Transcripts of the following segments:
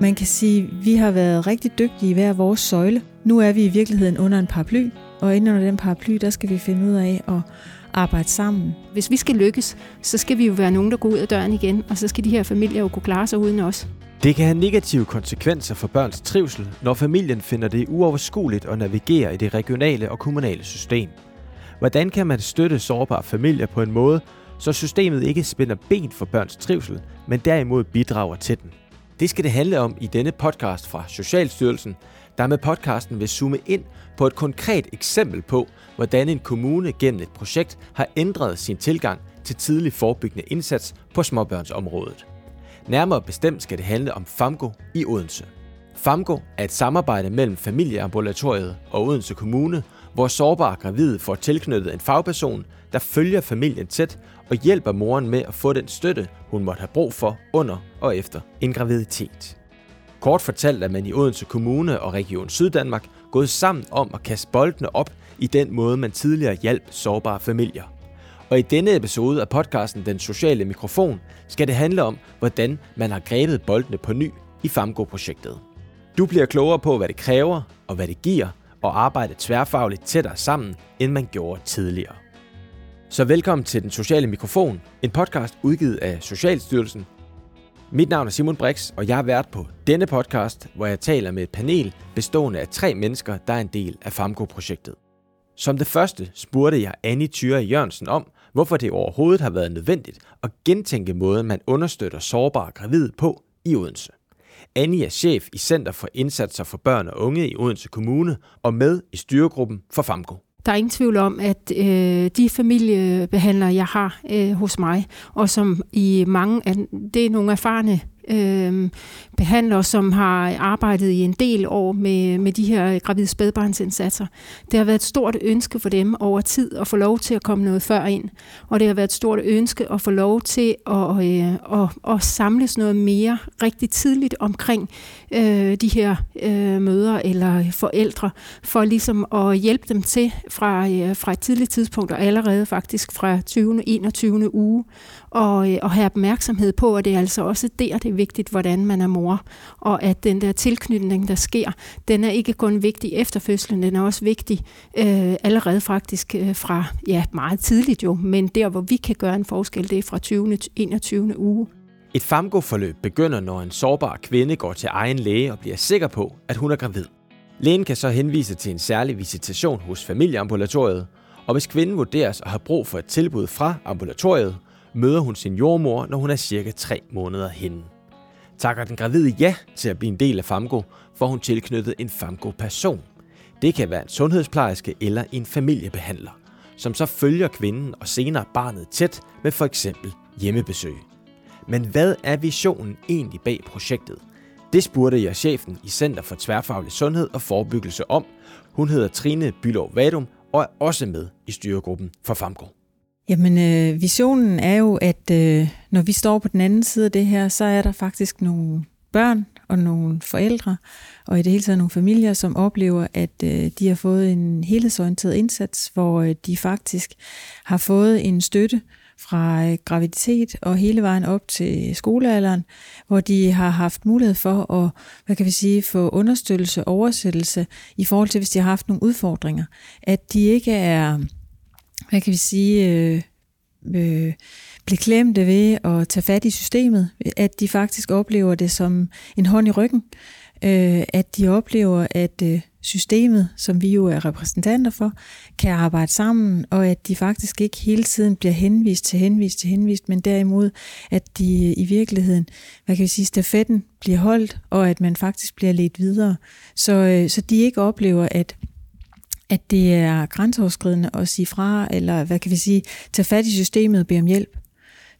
Man kan sige, at vi har været rigtig dygtige i hver vores søjle. Nu er vi i virkeligheden under en paraply, og inden under den paraply, der skal vi finde ud af at arbejde sammen. Hvis vi skal lykkes, så skal vi jo være nogen, der går ud af døren igen, og så skal de her familier jo kunne klare sig uden os. Det kan have negative konsekvenser for børns trivsel, når familien finder det uoverskueligt at navigere i det regionale og kommunale system. Hvordan kan man støtte sårbare familier på en måde, så systemet ikke spænder ben for børns trivsel, men derimod bidrager til den? Det skal det handle om i denne podcast fra Socialstyrelsen, der med podcasten vil zoome ind på et konkret eksempel på, hvordan en kommune gennem et projekt har ændret sin tilgang til tidlig forebyggende indsats på småbørnsområdet. Nærmere bestemt skal det handle om FAMGO i Odense. FAMGO er et samarbejde mellem familieambulatoriet og Odense Kommune, hvor sårbare gravide får tilknyttet en fagperson, der følger familien tæt og hjælper moren med at få den støtte, hun måtte have brug for under og efter en graviditet. Kort fortalt er man i Odense Kommune og Region Syddanmark gået sammen om at kaste boldene op i den måde, man tidligere hjalp sårbare familier. Og i denne episode af podcasten Den Sociale Mikrofon skal det handle om, hvordan man har grebet boldene på ny i FAMGO-projektet. Du bliver klogere på, hvad det kræver og hvad det giver at arbejde tværfagligt tættere sammen, end man gjorde tidligere. Så velkommen til Den Sociale Mikrofon, en podcast udgivet af Socialstyrelsen. Mit navn er Simon Brix, og jeg er vært på denne podcast, hvor jeg taler med et panel bestående af tre mennesker, der er en del af FAMGO-projektet. Som det første spurgte jeg Annie Thyre Jørgensen om, hvorfor det overhovedet har været nødvendigt at gentænke måden, man understøtter sårbare gravide på i Odense. Annie er chef i Center for Indsatser for Børn og Unge i Odense Kommune og med i styregruppen for FAMGO. Der er ingen tvivl om, at øh, de familiebehandlere, jeg har øh, hos mig, og som i mange af, det er nogle erfarne øh, behandlere, som har arbejdet i en del år med, med de her gravide spædbarnsindsatser. Det har været et stort ønske for dem over tid at få lov til at komme noget før ind, og det har været et stort ønske at få lov til at, øh, at, at samles noget mere rigtig tidligt omkring øh, de her øh, mødre eller forældre, for ligesom at hjælpe dem til fra, øh, fra et tidligt tidspunkt, og allerede faktisk fra 20. 21. uge, og, øh, og have opmærksomhed på, at det er altså også der, det er vigtigt, hvordan man er mor, og at den der tilknytning, der sker, den er ikke kun vigtig efter fødslen, den er også vigtig øh, allerede faktisk øh, fra, ja, meget tidligt jo, men der, hvor vi kan gøre en forskel, det er fra 20. til 21. uge. Et FAMGO-forløb begynder, når en sårbar kvinde går til egen læge og bliver sikker på, at hun er gravid. Lægen kan så henvise til en særlig visitation hos familieambulatoriet, og hvis kvinden vurderes at have brug for et tilbud fra ambulatoriet, møder hun sin jordmor, når hun er cirka 3 måneder henne. Takker den gravide ja til at blive en del af FAMGO, får hun tilknyttet en FAMGO-person. Det kan være en sundhedsplejerske eller en familiebehandler, som så følger kvinden og senere barnet tæt med for eksempel hjemmebesøg. Men hvad er visionen egentlig bag projektet? Det spurgte jeg chefen i Center for Tværfaglig Sundhed og Forebyggelse om. Hun hedder Trine Bylov Vadum og er også med i styregruppen for FAMGO. Jamen, øh, visionen er jo, at øh, når vi står på den anden side af det her, så er der faktisk nogle børn og nogle forældre, og i det hele taget nogle familier, som oplever, at øh, de har fået en helhedsorienteret indsats, hvor øh, de faktisk har fået en støtte fra øh, graviditet og hele vejen op til skolealderen, hvor de har haft mulighed for at, hvad kan vi sige, få understøttelse og oversættelse i forhold til, hvis de har haft nogle udfordringer. At de ikke er hvad kan vi sige, øh, øh, blive klemte ved at tage fat i systemet, at de faktisk oplever det som en hånd i ryggen, øh, at de oplever, at øh, systemet, som vi jo er repræsentanter for, kan arbejde sammen, og at de faktisk ikke hele tiden bliver henvist til henvist til henvist, men derimod, at de i virkeligheden, hvad kan vi sige, stafetten bliver holdt, og at man faktisk bliver ledt videre, så, øh, så de ikke oplever, at at det er grænseoverskridende at sige fra, eller hvad kan vi sige, tage fat i systemet og bede om hjælp.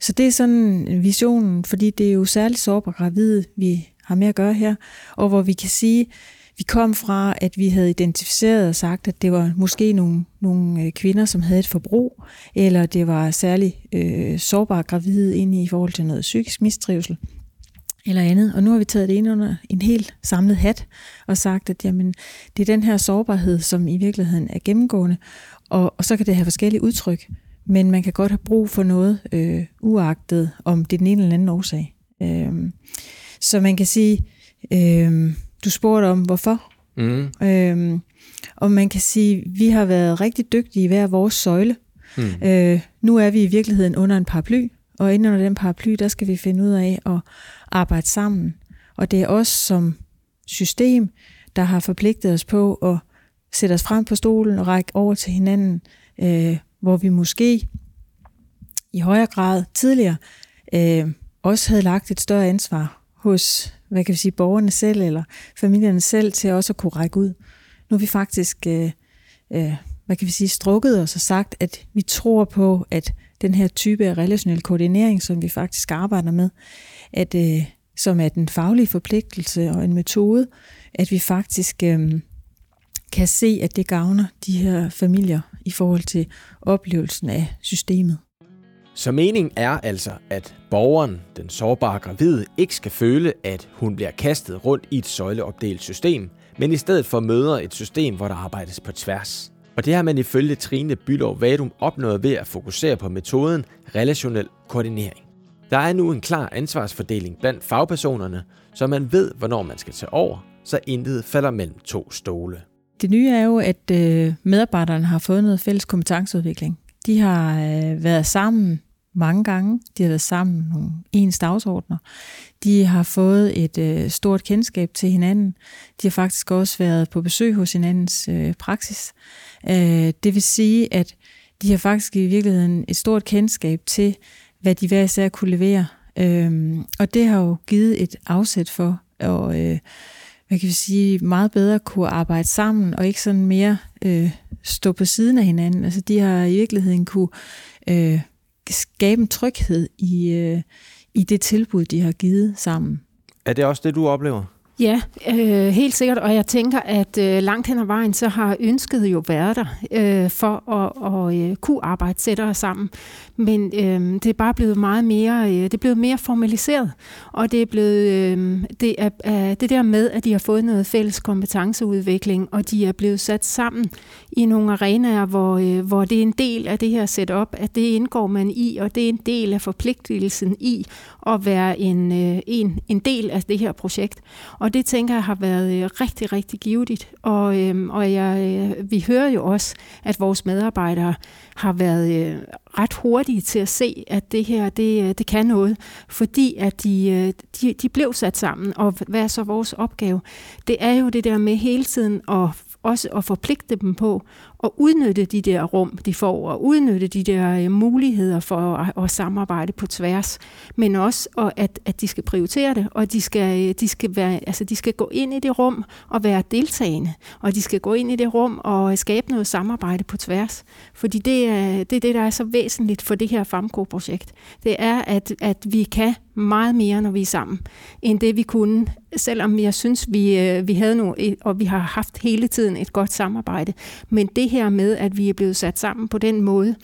Så det er sådan visionen, fordi det er jo særligt sårbare gravide, vi har med at gøre her, og hvor vi kan sige, vi kom fra, at vi havde identificeret og sagt, at det var måske nogle, nogle øh, kvinder, som havde et forbrug, eller det var særligt øh, sårbare gravide inde i forhold til noget psykisk mistrivsel eller andet. Og nu har vi taget det ind under en helt samlet hat og sagt, at jamen, det er den her sårbarhed, som i virkeligheden er gennemgående, og, og så kan det have forskellige udtryk, men man kan godt have brug for noget øh, uagtet, om det er den ene eller anden årsag. Øh, så man kan sige, Øh, du spurgte om, hvorfor. Mm. Øh, og man kan sige, vi har været rigtig dygtige i hver vores søjle. Mm. Øh, nu er vi i virkeligheden under en paraply, og inden under den paraply, der skal vi finde ud af at arbejde sammen. Og det er os som system, der har forpligtet os på at sætte os frem på stolen og række over til hinanden, øh, hvor vi måske i højere grad tidligere øh, også havde lagt et større ansvar hos hvad kan vi sige, borgerne selv eller familierne selv til også at kunne række ud. Nu har vi faktisk øh, øh, hvad kan vi sige, strukket os og sagt, at vi tror på, at den her type af relationel koordinering, som vi faktisk arbejder med, at, øh, som er den faglige forpligtelse og en metode, at vi faktisk øh, kan se, at det gavner de her familier i forhold til oplevelsen af systemet. Så meningen er altså, at borgeren, den sårbare gravide, ikke skal føle, at hun bliver kastet rundt i et søjleopdelt system, men i stedet for møder et system, hvor der arbejdes på tværs. Og det har man ifølge Trine Bylov Vadum opnået ved at fokusere på metoden relationel koordinering. Der er nu en klar ansvarsfordeling blandt fagpersonerne, så man ved, hvornår man skal tage over, så intet falder mellem to stole. Det nye er jo, at øh, medarbejderne har fået noget fælles kompetenceudvikling. De har øh, været sammen mange gange. De har været sammen nogle ens dagsordner. De har fået et øh, stort kendskab til hinanden. De har faktisk også været på besøg hos hinandens øh, praksis. Øh, det vil sige, at de har faktisk i virkeligheden et stort kendskab til, hvad de hver især kunne levere. Øhm, og det har jo givet et afsæt for at øh, hvad kan vi sige, meget bedre kunne arbejde sammen, og ikke sådan mere øh, stå på siden af hinanden. Altså de har i virkeligheden kunne øh, skabe en tryghed i, øh, i det tilbud, de har givet sammen. Er det også det, du oplever? Ja, øh, helt sikkert, og jeg tænker, at øh, langt hen ad vejen, så har ønsket jo været der øh, for at, at øh, kunne arbejde sættere sammen. Men øh, det er bare blevet meget mere, øh, det er blevet mere formaliseret, og det er blevet øh, det, er, øh, det der med, at de har fået noget fælles kompetenceudvikling, og de er blevet sat sammen i nogle arenaer, hvor, øh, hvor det er en del af det her setup, at det indgår man i, og det er en del af forpligtelsen i at være en, øh, en, en del af det her projekt. Og og det tænker jeg har været øh, rigtig, rigtig givetigt. Og, øh, og jeg, øh, vi hører jo også, at vores medarbejdere har været øh, ret hurtige til at se, at det her, det, øh, det kan noget, fordi at de, øh, de, de blev sat sammen. Og hvad er så vores opgave? Det er jo det der med hele tiden at også at forpligte dem på at udnytte de der rum, de får, og udnytte de der øh, muligheder for at, at samarbejde på tværs, men også at, at de skal prioritere det, og de skal, øh, de, skal være, altså de skal gå ind i det rum og være deltagende, og de skal gå ind i det rum og øh, skabe noget samarbejde på tværs, fordi det er det, er det der er så væsentligt for det her FAMCO-projekt. Det er, at, at vi kan meget mere, når vi er sammen, end det vi kunne, selvom jeg synes, vi, vi havde nu, og vi har haft hele tiden et godt samarbejde. Men det her med, at vi er blevet sat sammen på den måde,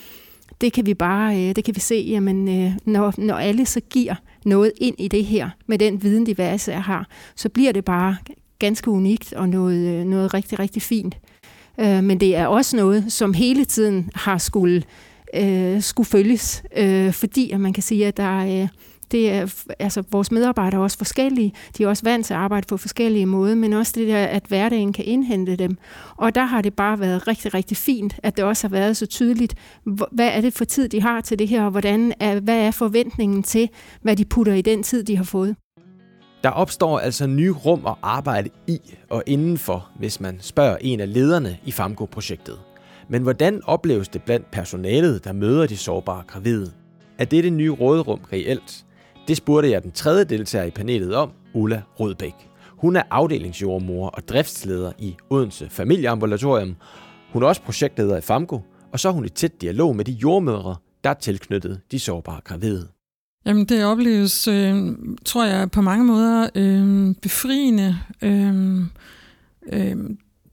det kan vi bare, øh, det kan vi se, jamen, øh, når, når alle så giver noget ind i det her, med den viden, de hver især har, så bliver det bare ganske unikt og noget, øh, noget rigtig, rigtig fint. Øh, men det er også noget, som hele tiden har skulle, øh, skulle følges, fordi at man kan sige, at der er det er, altså, vores medarbejdere er også forskellige. De er også vant til at arbejde på forskellige måder, men også det der, at hverdagen kan indhente dem. Og der har det bare været rigtig, rigtig fint, at det også har været så tydeligt, hvad er det for tid, de har til det her, og hvordan er, hvad er forventningen til, hvad de putter i den tid, de har fået. Der opstår altså nye rum at arbejde i og indenfor, hvis man spørger en af lederne i FAMGO-projektet. Men hvordan opleves det blandt personalet, der møder de sårbare gravide? Er det det nye råderum reelt? Det spurgte jeg den tredje deltager i panelet om, Ulla Rødbæk. Hun er afdelingsjordmor og driftsleder i Odense Familieambulatorium. Hun er også projektleder i FAMGO, og så er hun i tæt dialog med de jordmødre, der er tilknyttet de sårbare gravide. Jamen det opleves, øh, tror jeg, på mange måder øh, befriende. Øh, øh,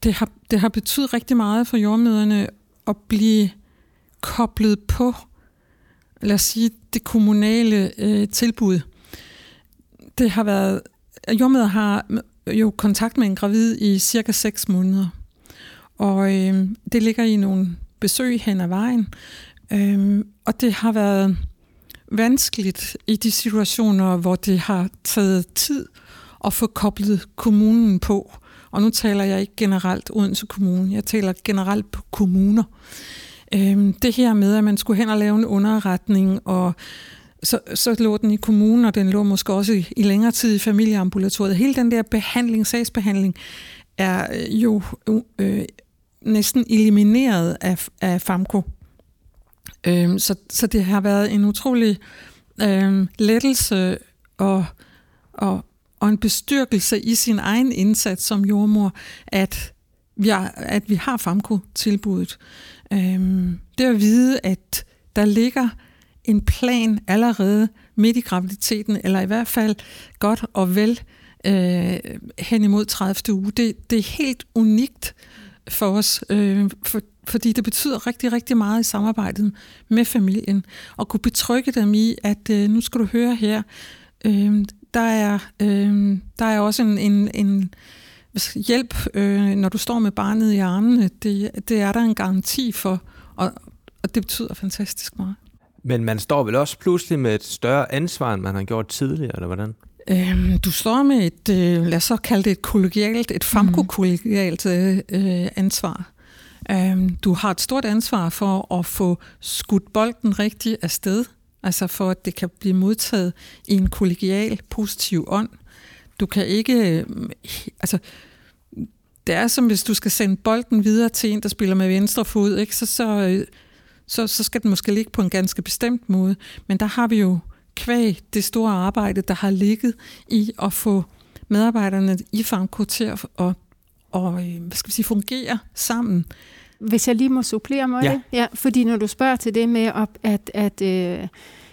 det, har, det har betydet rigtig meget for jordmøderne at blive koblet på lad os sige, det kommunale øh, tilbud. Det har været, jordmøder har jo kontakt med en gravid i cirka 6 måneder. Og øh, det ligger i nogle besøg hen ad vejen. Øh, og det har været vanskeligt i de situationer, hvor det har taget tid at få koblet kommunen på. Og nu taler jeg ikke generelt Odense Kommune, jeg taler generelt på kommuner. Øhm, det her med, at man skulle hen og lave en underretning, og så, så lå den i kommunen, og den lå måske også i, i længere tid i familieambulatoriet. Hele den der behandling, sagsbehandling, er øh, jo øh, næsten elimineret af, af FAMKO. Øhm, så, så det har været en utrolig øh, lettelse og, og, og en bestyrkelse i sin egen indsats som jordmor, at vi, er, at vi har FAMKO-tilbuddet. Øhm, det at vide, at der ligger en plan allerede midt i graviditeten, eller i hvert fald godt og vel øh, hen imod 30. uge, det, det er helt unikt for os, øh, for, fordi det betyder rigtig, rigtig meget i samarbejdet med familien, og kunne betrygge dem i, at øh, nu skal du høre her, øh, der, er, øh, der er også en, en, en hjælp, øh, når du står med barnet i armene, det, det er der en garanti for, og, og det betyder fantastisk meget. Men man står vel også pludselig med et større ansvar, end man har gjort tidligere, eller hvordan? Øhm, du står med et, øh, lad os så kalde det et kollegialt, et famko-kollegialt øh, ansvar. Øhm, du har et stort ansvar for at få skudt bolden rigtigt afsted, altså for at det kan blive modtaget i en kollegial, positiv ånd. Du kan ikke, øh, altså det er som hvis du skal sende bolden videre til en, der spiller med venstre fod, ikke? Så, så, øh, så, så skal den måske ligge på en ganske bestemt måde. Men der har vi jo kvæg det store arbejde, der har ligget i at få medarbejderne i Famco til at og, og, øh, hvad skal vi sige, fungere sammen. Hvis jeg lige må supplere mig ja. det. Ja, fordi når du spørger til det med, at, at, at øh,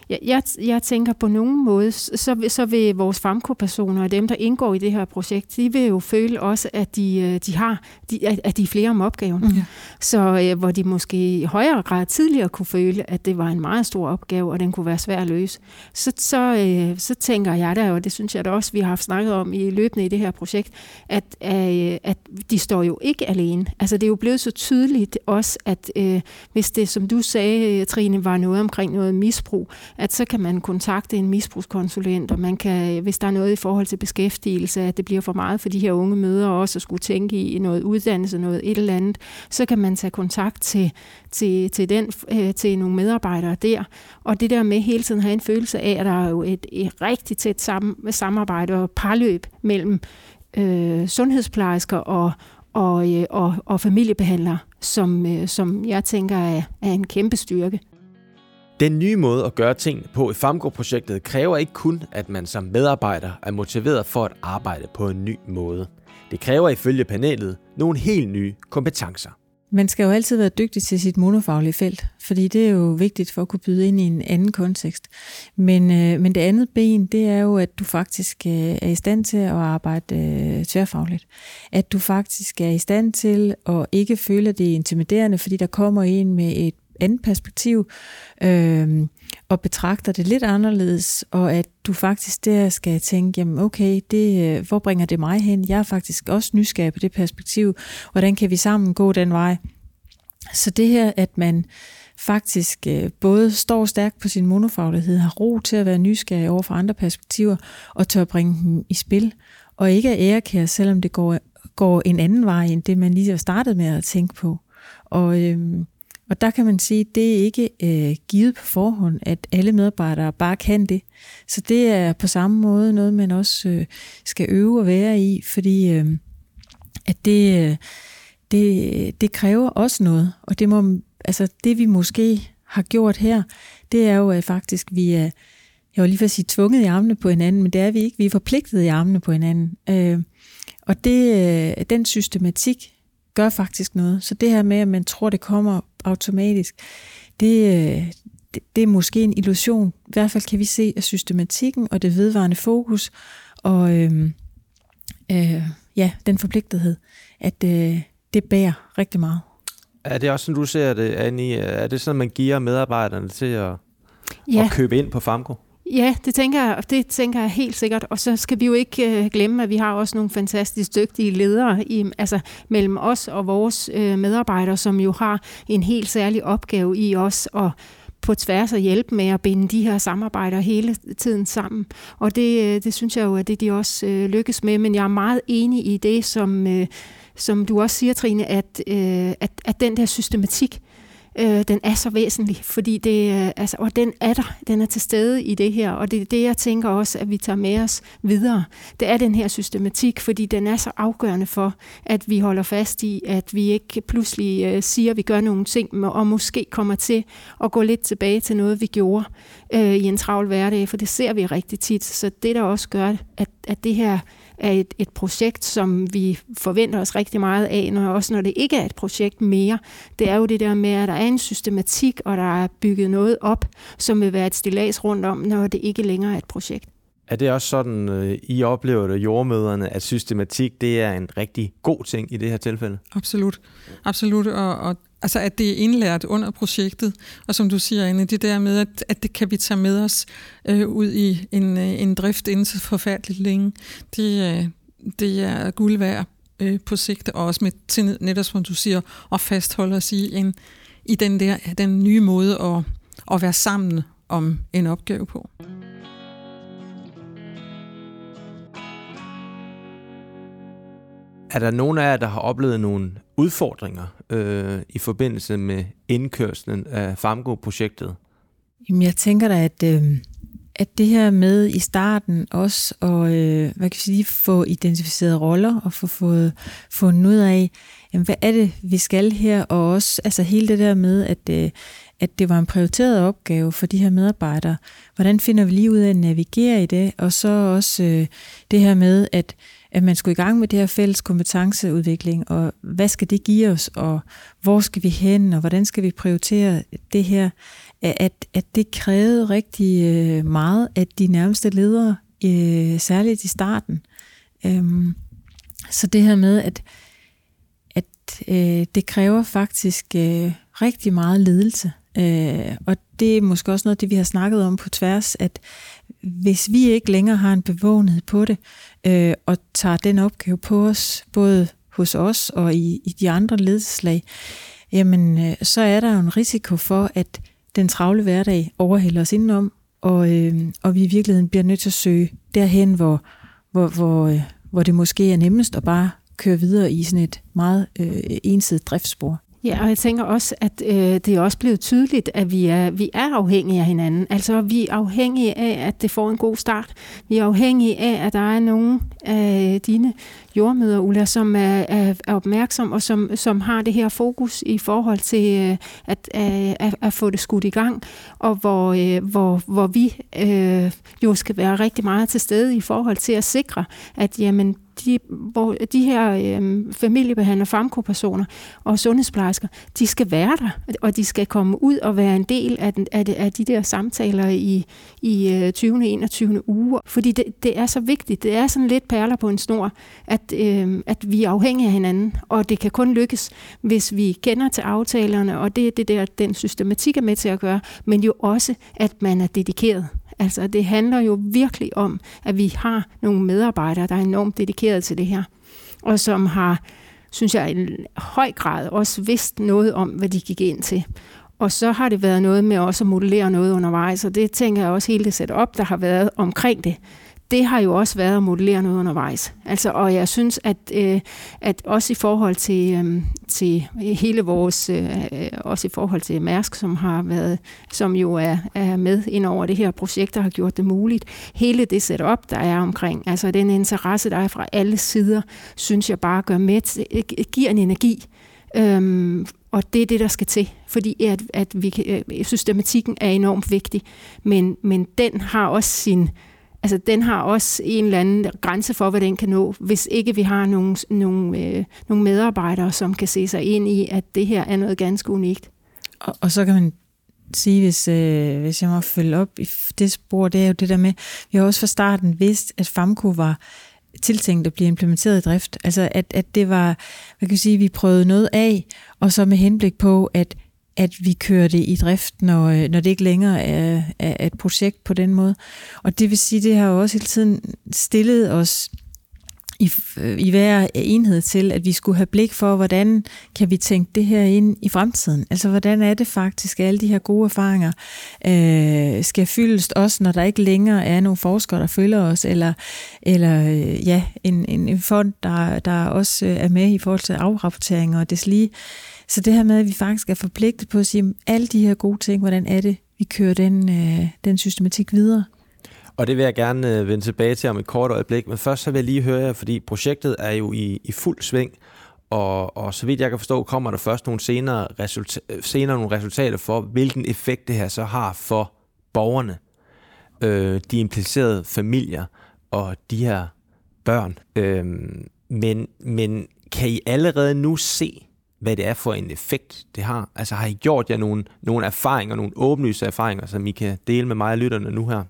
jeg, jeg, jeg tænker på nogen måde, så, så vil vores FAMCO-personer og dem, der indgår i det her projekt, de vil jo føle også, at de, øh, de har de, at de er flere om opgaven. Mm. Så øh, hvor de måske i højere grad tidligere kunne føle, at det var en meget stor opgave, og den kunne være svær at løse. Så, så, øh, så tænker jeg der, og det synes jeg da også, vi har haft snakket om i løbende i det her projekt, at, øh, at de står jo ikke alene. Altså det er jo blevet så tydeligt også, at øh, hvis det, som du sagde, Trine, var noget omkring noget misbrug, at så kan man kontakte en misbrugskonsulent, og man kan, hvis der er noget i forhold til beskæftigelse, at det bliver for meget for de her unge møder også at skulle tænke i noget uddannelse, noget et eller andet, så kan man tage kontakt til, til, til, den, øh, til nogle medarbejdere der. Og det der med hele tiden at have en følelse af, at der er jo et, et rigtig tæt sam, samarbejde og parløb mellem øh, sundhedsplejersker og, og, øh, og, og familiebehandlere, som, øh, som jeg tænker er, er en kæmpe styrke. Den nye måde at gøre tingene på i FAMGO-projektet kræver ikke kun, at man som medarbejder er motiveret for at arbejde på en ny måde. Det kræver ifølge panelet nogle helt nye kompetencer. Man skal jo altid være dygtig til sit monofaglige felt, fordi det er jo vigtigt for at kunne byde ind i en anden kontekst. Men, øh, men det andet ben, det er jo, at du faktisk øh, er i stand til at arbejde øh, tværfagligt. At du faktisk er i stand til at ikke føle, at det er intimiderende, fordi der kommer en med et andet perspektiv, øh, og betragter det lidt anderledes, og at du faktisk der skal tænke, jamen okay, det, øh, hvor bringer det mig hen? Jeg er faktisk også nysgerrig på det perspektiv. Hvordan kan vi sammen gå den vej? Så det her, at man faktisk øh, både står stærkt på sin monofaglighed, har ro til at være nysgerrig over for andre perspektiver, og tør bringe dem i spil, og ikke er ærekær, selvom det går, går en anden vej, end det man lige har startet med at tænke på. Og øhm, og der kan man sige, at det er ikke øh, givet på forhånd, at alle medarbejdere bare kan det. Så det er på samme måde noget, man også øh, skal øve og være i, fordi øh, at det, øh, det, det kræver også noget. Og det, må, altså det vi måske har gjort her, det er jo at faktisk, vi er, jeg var lige for at sige, tvunget i armene på hinanden, men det er vi ikke. Vi er forpligtet i armene på hinanden. Øh, og det, øh, den systematik gør faktisk noget. Så det her med, at man tror, det kommer automatisk, det, øh, det, det er måske en illusion. I hvert fald kan vi se, at systematikken og det vedvarende fokus og øh, øh, ja, den forpligtethed, at øh, det bærer rigtig meget. Er det også sådan, du ser det, Annie? Er det sådan, at man giver medarbejderne til at, ja. at købe ind på Famco? Ja, det tænker, jeg, det tænker jeg helt sikkert. Og så skal vi jo ikke øh, glemme, at vi har også nogle fantastisk dygtige ledere i, altså, mellem os og vores øh, medarbejdere, som jo har en helt særlig opgave i os at på tværs og hjælpe med at binde de her samarbejder hele tiden sammen. Og det, øh, det synes jeg jo, at det de også øh, lykkes med, men jeg er meget enig i det, som, øh, som du også siger, Trine, at, øh, at, at den der systematik, øh, den er så væsentlig, fordi det, øh, altså, og den er der, den er til stede i det her, og det er det, jeg tænker også, at vi tager med os videre. Det er den her systematik, fordi den er så afgørende for, at vi holder fast i, at vi ikke pludselig øh, siger, at vi gør nogle ting, og måske kommer til at gå lidt tilbage til noget, vi gjorde øh, i en travl hverdag, for det ser vi rigtig tit. Så det, der også gør, at, at det her er et, et projekt, som vi forventer os rigtig meget af, når, også når det ikke er et projekt mere. Det er jo det der med, at der er en systematik, og der er bygget noget op, som vil være et stillads rundt om, når det ikke længere er et projekt. Er det også sådan, øh, I oplever det, jordmøderne, at systematik det er en rigtig god ting i det her tilfælde? Absolut. Absolut. Og, og altså, at det er indlært under projektet. Og som du siger, Anne, det der med, at, at det kan vi tage med os øh, ud i en, øh, en drift inden så forfærdeligt længe. Det, øh, det er guld værd øh, på sigt, og også med til, netop som du siger, at fastholde os i, en, i den, der, den nye måde at, at være sammen om en opgave på. Er der nogen af jer, der har oplevet nogle udfordringer øh, i forbindelse med indkørslen af FAMGO-projektet? Jamen, jeg tænker da, at, øh, at det her med i starten også at øh, hvad kan sige, få identificeret roller og få fået fundet ud af, jamen, hvad er det, vi skal her, og også altså hele det der med, at, øh, at det var en prioriteret opgave for de her medarbejdere. Hvordan finder vi lige ud af at navigere i det, og så også øh, det her med, at at man skulle i gang med det her fælles kompetenceudvikling, og hvad skal det give os, og hvor skal vi hen, og hvordan skal vi prioritere det her, at, at det krævede rigtig øh, meget af de nærmeste ledere, øh, særligt i starten. Øhm, så det her med, at, at øh, det kræver faktisk rigtig meget ledelse, Øh, og det er måske også noget det, vi har snakket om på tværs, at hvis vi ikke længere har en bevågenhed på det, øh, og tager den opgave på os, både hos os og i, i de andre ledelseslag, jamen øh, så er der jo en risiko for, at den travle hverdag overhælder os indenom, og, øh, og vi i virkeligheden bliver nødt til at søge derhen, hvor, hvor, hvor, øh, hvor det måske er nemmest at bare køre videre i sådan et meget øh, ensidigt driftsspor. Ja, og jeg tænker også, at øh, det er også blevet tydeligt, at vi er, vi er afhængige af hinanden. Altså, vi er afhængige af, at det får en god start. Vi er afhængige af, at der er nogen af dine jordmøder, Ulla, som er, er, er opmærksom og som, som har det her fokus i forhold til øh, at, øh, at, at få det skudt i gang, og hvor, øh, hvor, hvor vi øh, jo skal være rigtig meget til stede i forhold til at sikre, at jamen, de, hvor de her øh, familiebehandlere, farmkopersoner og sundhedsplejersker, de skal være der, og de skal komme ud og være en del af, den, af, de, af de der samtaler i, i 20. og 21. uge. Fordi det, det er så vigtigt. Det er sådan lidt perler på en snor, at, øh, at vi er afhængige af hinanden, og det kan kun lykkes, hvis vi kender til aftalerne, og det er det der, den systematik er med til at gøre, men jo også, at man er dedikeret. Altså, det handler jo virkelig om, at vi har nogle medarbejdere, der er enormt dedikeret til det her, og som har, synes jeg, i høj grad også vidst noget om, hvad de gik ind til. Og så har det været noget med også at modellere noget undervejs, og det tænker jeg også hele det setup, der har været omkring det det har jo også været at modellere noget undervejs. Altså, og jeg synes, at, øh, at også i forhold til, øh, til hele vores, øh, øh, også i forhold til Mærsk, som har været, som jo er, er med ind over det her projekt, der har gjort det muligt. Hele det setup, der er omkring, altså den interesse, der er fra alle sider, synes jeg bare gør med, til, giver en energi. Øhm, og det er det, der skal til, fordi at, at vi, kan, øh, systematikken er enormt vigtig, men, men den har også sin, altså den har også en eller anden grænse for, hvad den kan nå, hvis ikke vi har nogle, nogle, øh, nogle medarbejdere, som kan se sig ind i, at det her er noget ganske unikt. Og, og så kan man sige, hvis, øh, hvis jeg må følge op i det spor, det er jo det der med, vi har også fra starten vidst, at FAMCO var tiltænkt at blive implementeret i drift. Altså at, at det var, hvad kan jeg sige, vi prøvede noget af, og så med henblik på, at at vi kører det i drift, når, øh, når det ikke længere er, er et projekt på den måde. Og det vil sige, det har jo også hele tiden stillet os i, øh, i hver enhed til, at vi skulle have blik for, hvordan kan vi tænke det her ind i fremtiden? Altså, hvordan er det faktisk, at alle de her gode erfaringer øh, skal fyldes, også når der ikke længere er nogle forskere, der følger os, eller, eller øh, ja, en, en, en fond, der, der også øh, er med i forhold til afrapporteringer og deslige. Så det her med, at vi faktisk er forpligtet på at sige, alle de her gode ting, hvordan er det, vi kører den, øh, den systematik videre? Og det vil jeg gerne øh, vende tilbage til om et kort øjeblik, men først så vil jeg lige høre jer, fordi projektet er jo i, i fuld sving, og, og så vidt jeg kan forstå, kommer der først nogle senere, resulta- øh, senere nogle resultater for, hvilken effekt det her så har for borgerne, øh, de implicerede familier og de her børn. Øh, men, men kan I allerede nu se, hvad det er for en effekt, det har? Altså har I gjort jer nogle, nogle erfaringer, nogle åbenlyse erfaringer, som I kan dele med mig og lytterne nu her?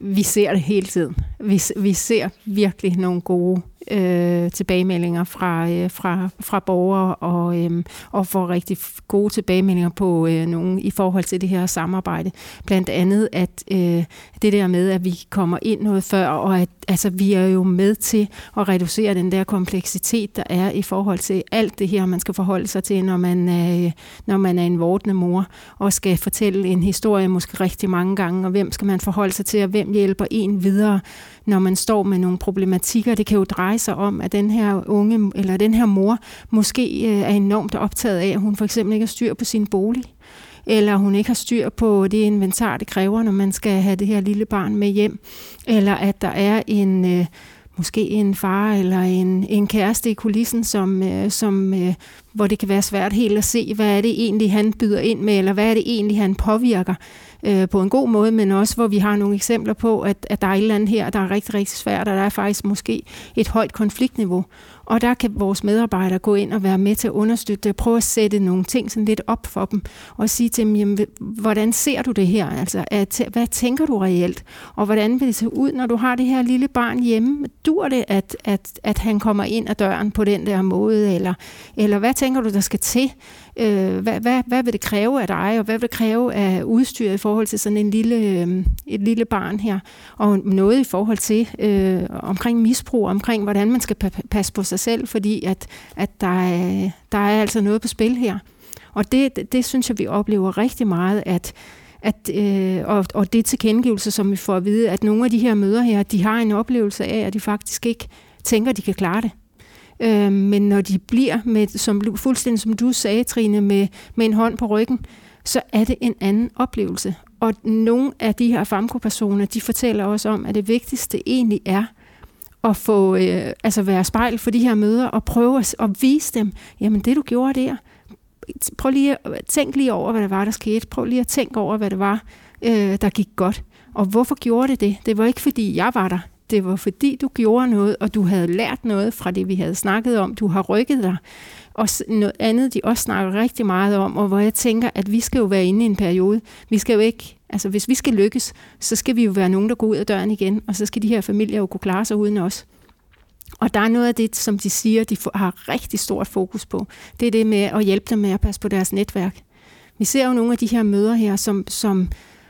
Vi ser det hele tiden. Vi, vi ser virkelig nogle gode øh, tilbagemeldinger fra, øh, fra, fra borgere og, øh, og får rigtig gode tilbagemeldinger på øh, nogen i forhold til det her samarbejde. Blandt andet, at øh, det der med, at vi kommer ind noget før, og at altså, vi er jo med til at reducere den der kompleksitet, der er i forhold til alt det her, man skal forholde sig til, når man er, øh, når man er en vortende mor, og skal fortælle en historie måske rigtig mange gange, og hvem skal man forholde sig til, og hvem hjælper en videre, når man står med nogle problematikker. Det kan jo dreje sig om, at den her unge, eller den her mor, måske øh, er enormt optaget af, at hun for eksempel ikke har styr på sin bolig eller hun ikke har styr på det inventar, det kræver, når man skal have det her lille barn med hjem, eller at der er en, øh, måske en far eller en, en kæreste i kulissen, som, øh, som, øh, hvor det kan være svært helt at se, hvad er det egentlig, han byder ind med, eller hvad er det egentlig, han påvirker øh, på en god måde, men også hvor vi har nogle eksempler på, at, at der er et eller andet her, der er rigtig, rigtig svært, og der er faktisk måske et højt konfliktniveau. Og der kan vores medarbejdere gå ind og være med til at understøtte det, prøve at sætte nogle ting sådan lidt op for dem, og sige til dem, jamen, hvordan ser du det her? Altså, at, hvad tænker du reelt? Og hvordan vil det se ud, når du har det her lille barn hjemme? Dur det, at, at, at han kommer ind ad døren på den der måde? Eller, eller hvad tænker du, der skal til? Øh, hvad, hvad, hvad vil det kræve af dig, og hvad vil det kræve af udstyret i forhold til sådan en lille, øh, et lille barn her? Og noget i forhold til øh, omkring misbrug, omkring hvordan man skal passe på sig selv, fordi at, at der, er, der er altså noget på spil her. Og det, det, det synes jeg, vi oplever rigtig meget, at at, øh, og, og det tilkendegivelse, som vi får at vide, at nogle af de her møder her, de har en oplevelse af, at de faktisk ikke tænker, at de kan klare det. Øh, men når de bliver, med, som, fuldstændig som du sagde, Trine, med, med en hånd på ryggen, så er det en anden oplevelse. Og nogle af de her FAMCO-personer, de fortæller også om, at det vigtigste egentlig er at få, øh, altså være spejl for de her møder og prøve at, at vise dem, jamen det du gjorde der, prøv lige at tænke lige over, hvad det var, der skete. Prøv lige at tænke over, hvad det var, øh, der gik godt. Og hvorfor gjorde det det? Det var ikke, fordi jeg var der. Det var fordi, du gjorde noget, og du havde lært noget fra det, vi havde snakket om. Du har rykket dig. Og noget andet, de også snakker rigtig meget om, og hvor jeg tænker, at vi skal jo være inde i en periode. Vi skal jo ikke, altså hvis vi skal lykkes, så skal vi jo være nogen, der går ud af døren igen, og så skal de her familier jo kunne klare sig uden os. Og der er noget af det, som de siger, de har rigtig stort fokus på. Det er det med at hjælpe dem med at passe på deres netværk. Vi ser jo nogle af de her møder her, som, som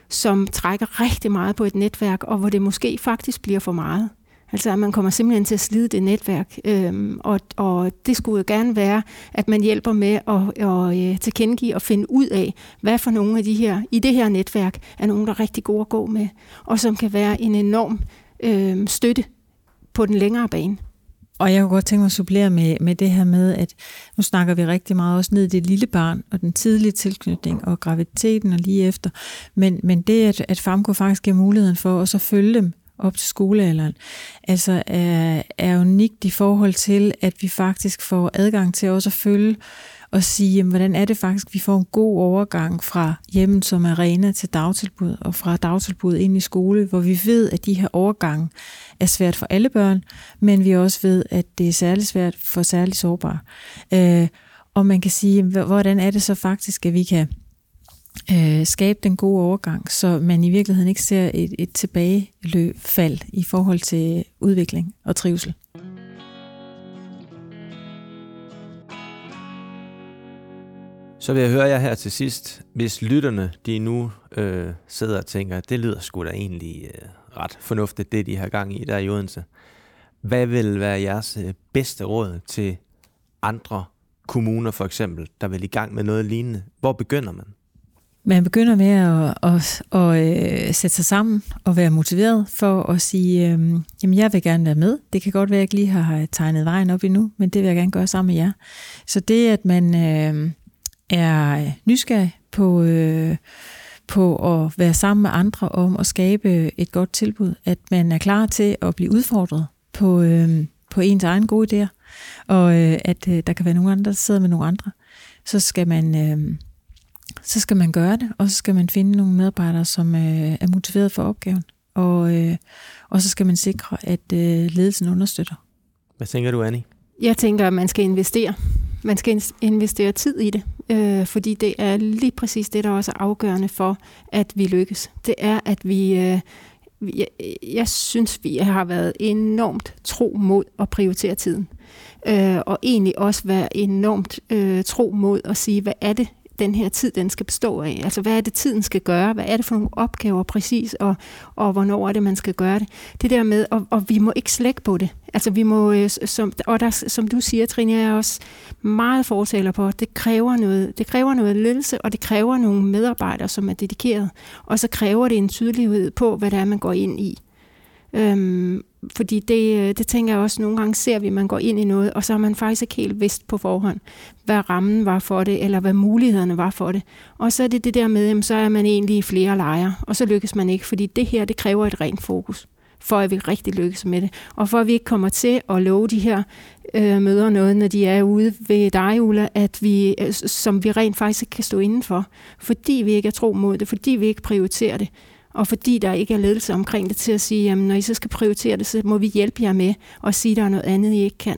som trækker rigtig meget på et netværk, og hvor det måske faktisk bliver for meget. Altså at man kommer simpelthen til at slide det netværk, øhm, og, og det skulle jo gerne være, at man hjælper med at, at, at tilkendegive og finde ud af, hvad for nogle af de her, i det her netværk, er nogen, der er rigtig gode at gå med, og som kan være en enorm øhm, støtte på den længere bane. Og jeg kunne godt tænke mig at supplere med, med det her med, at nu snakker vi rigtig meget også ned i det lille barn, og den tidlige tilknytning, og graviditeten og lige efter. Men, men det, at, at FAMCO faktisk giver muligheden for at så følge dem op til skolealderen, altså er, er unikt i forhold til, at vi faktisk får adgang til også at følge og sige, jamen, hvordan er det faktisk, vi får en god overgang fra hjemmet som arena til dagtilbud, og fra dagtilbud ind i skole, hvor vi ved, at de her overgange er svært for alle børn, men vi også ved, at det er særligt svært for særligt sårbare. Øh, og man kan sige, hvordan er det så faktisk, at vi kan øh, skabe den gode overgang, så man i virkeligheden ikke ser et, et tilbageløbfald i forhold til udvikling og trivsel. Så vil jeg høre jer her til sidst, hvis lytterne de nu øh, sidder og tænker, det lyder sgu da egentlig øh, ret fornuftigt, det de har gang i der i Odense. Hvad vil være jeres øh, bedste råd til andre kommuner for eksempel, der vil i gang med noget lignende? Hvor begynder man? Man begynder med at, at, at, at sætte sig sammen og være motiveret for at sige, øh, jamen jeg vil gerne være med. Det kan godt være, at jeg ikke lige har tegnet vejen op endnu, men det vil jeg gerne gøre sammen med jer. Så det, at man øh, er nysgerrig på, øh, på at være sammen med andre om at skabe et godt tilbud, at man er klar til at blive udfordret på, øh, på ens egen gode idéer, og øh, at øh, der kan være nogle andre, der sidder med nogle andre, så skal man... Øh, så skal man gøre det, og så skal man finde nogle medarbejdere, som øh, er motiveret for opgaven. Og, øh, og så skal man sikre, at øh, ledelsen understøtter. Hvad tænker du, Annie? Jeg tænker, at man skal investere. Man skal investere tid i det, øh, fordi det er lige præcis det, der også er afgørende for, at vi lykkes. Det er, at vi... Øh, jeg, jeg synes, vi har været enormt tro mod at prioritere tiden. Øh, og egentlig også være enormt øh, tro mod at sige, hvad er det, den her tid, den skal bestå af. Altså, hvad er det, tiden skal gøre? Hvad er det for nogle opgaver præcis, og, og hvornår er det, man skal gøre det? Det der med, og, og vi må ikke slække på det. Altså, vi må, øh, som, og der, som du siger, Trine, jeg er også meget fortaler på, det kræver noget, det kræver noget ledelse, og det kræver nogle medarbejdere, som er dedikeret. Og så kræver det en tydelighed på, hvad det er, man går ind i. Øhm, fordi det, øh, det tænker jeg også, nogle gange ser vi, at man går ind i noget, og så har man faktisk ikke helt vidst på forhånd, hvad rammen var for det, eller hvad mulighederne var for det. Og så er det det der med, jamen, så er man egentlig i flere lejre, og så lykkes man ikke, fordi det her, det kræver et rent fokus for at vi rigtig lykkes med det. Og for at vi ikke kommer til at love de her øh, møder noget, når de er ude ved dig, Ulla, at vi, øh, som vi rent faktisk ikke kan stå indenfor, fordi vi ikke er tro mod det, fordi vi ikke prioriterer det, og fordi der ikke er ledelse omkring det til at sige, jamen når I så skal prioritere det, så må vi hjælpe jer med at sige, at der er noget andet, I ikke kan.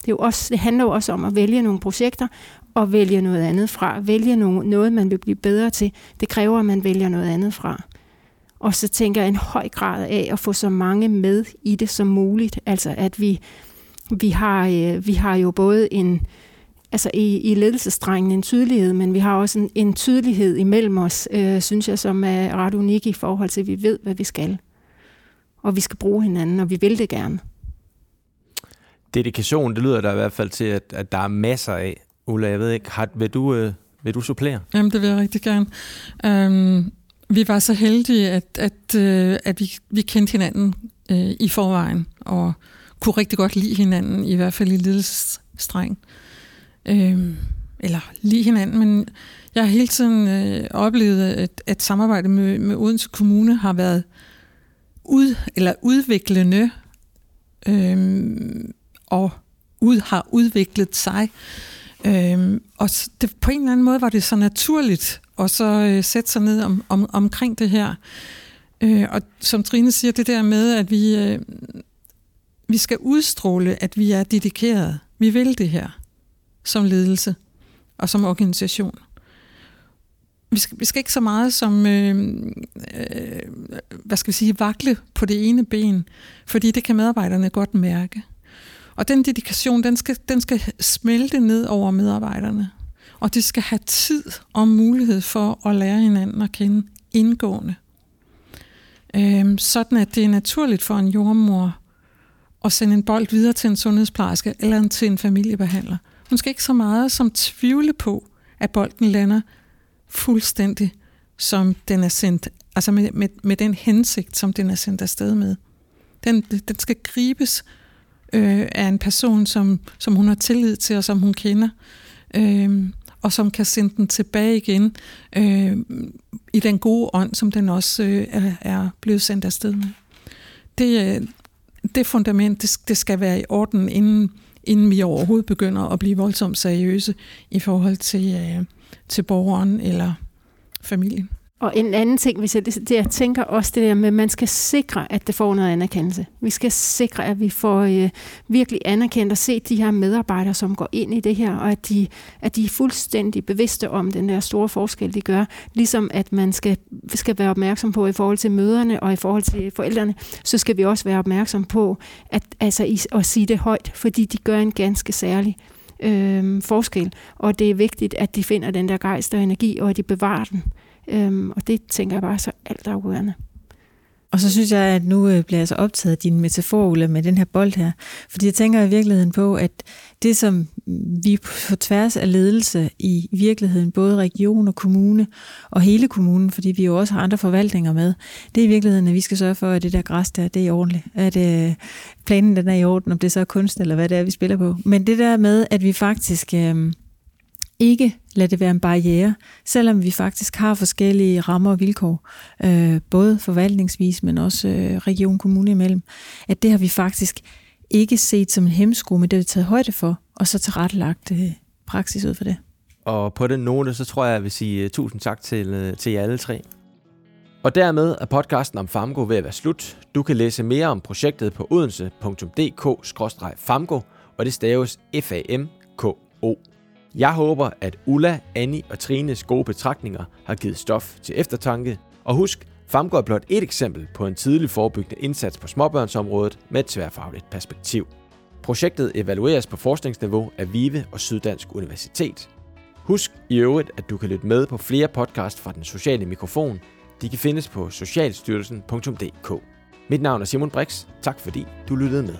Det, er jo også, det handler jo også om at vælge nogle projekter, og vælge noget andet fra. Vælge noget, man vil blive bedre til. Det kræver, at man vælger noget andet fra. Og så tænker jeg en høj grad af at få så mange med i det som muligt. Altså at vi, vi, har, øh, vi har jo både en, altså i, i ledelsestrengen en tydelighed, men vi har også en, en tydelighed imellem os, øh, synes jeg, som er ret unik i forhold til, at vi ved, hvad vi skal. Og vi skal bruge hinanden, og vi vil det gerne. Dedikation, det lyder der i hvert fald til, at, at der er masser af. Ulla, jeg ved ikke, har, vil, du, øh, vil du supplere? Jamen, det vil jeg rigtig gerne. Um, vi var så heldige, at, at, øh, at vi, vi kendte hinanden øh, i forvejen, og kunne rigtig godt lide hinanden, i hvert fald i ledelsesstreng. Øh, øh, eller lige hinanden, men jeg har hele tiden øh, oplevet, at, at samarbejdet med, med Odense Kommune har været ud, eller udviklende, øh, og ud har udviklet sig. Øh, og det, på en eller anden måde var det så naturligt at så øh, sætte sig ned om, om, omkring det her. Øh, og som Trine siger, det der med, at vi, øh, vi skal udstråle, at vi er dedikeret. Vi vil det her som ledelse og som organisation. Vi skal, vi skal ikke så meget som, øh, øh, hvad skal vi sige, vakle på det ene ben, fordi det kan medarbejderne godt mærke. Og den dedikation, den skal, den skal smelte ned over medarbejderne. Og de skal have tid og mulighed for at lære hinanden at kende indgående. Øhm, sådan at det er naturligt for en jordmor at sende en bold videre til en sundhedsplejerske eller til en familiebehandler. Hun skal ikke så meget som tvivle på, at bolden lander fuldstændig, som den er sendt, altså med, med, med den hensigt, som den er sendt afsted med. Den, den skal gribes øh, af en person, som, som hun har tillid til, og som hun kender, øh, og som kan sende den tilbage igen øh, i den gode ånd, som den også øh, er, er blevet sendt afsted med. Det, øh, det fundament, det, det skal være i orden, inden inden vi overhovedet begynder at blive voldsomt seriøse i forhold til, øh, til borgeren eller familien. Og en anden ting, hvis jeg, det, jeg tænker også det der med, at man skal sikre, at det får noget anerkendelse. Vi skal sikre, at vi får øh, virkelig anerkendt og set de her medarbejdere, som går ind i det her, og at de, at de er fuldstændig bevidste om den der store forskel, de gør. Ligesom at man skal, skal være opmærksom på i forhold til møderne og i forhold til forældrene, så skal vi også være opmærksom på at, altså, at sige det højt, fordi de gør en ganske særlig øh, forskel. Og det er vigtigt, at de finder den der gejst og energi, og at de bevarer den. Øhm, og det tænker jeg bare så alt afgørende. Og så synes jeg, at nu øh, bliver jeg så optaget af din metafor, Ulla, med den her bold her. Fordi jeg tænker i virkeligheden på, at det, som vi på tværs af ledelse i virkeligheden, både region og kommune og hele kommunen, fordi vi jo også har andre forvaltninger med, det er i virkeligheden, at vi skal sørge for, at det der græs der, det er ordentligt. At øh, planen den er i orden, om det så er kunst eller hvad det er, vi spiller på. Men det der med, at vi faktisk... Øh, ikke lade det være en barriere, selvom vi faktisk har forskellige rammer og vilkår, øh, både forvaltningsvis, men også øh, region kommune imellem, at det har vi faktisk ikke set som en hemsko, men det har vi taget højde for, og så tilrettelagt øh, praksis ud for det. Og på den note, så tror jeg, jeg vil sige øh, tusind tak til, øh, til jer alle tre. Og dermed er podcasten om FAMGO ved at være slut. Du kan læse mere om projektet på odense.dk-famgo, og det staves F-A-M-K-O. Jeg håber, at Ulla, Annie og Trines gode betragtninger har givet stof til eftertanke. Og husk, FAMGO er blot et eksempel på en tidlig forebyggende indsats på småbørnsområdet med et tværfagligt perspektiv. Projektet evalueres på forskningsniveau af VIVE og Syddansk Universitet. Husk i øvrigt, at du kan lytte med på flere podcast fra Den Sociale Mikrofon. De kan findes på socialstyrelsen.dk. Mit navn er Simon Brix. Tak fordi du lyttede med.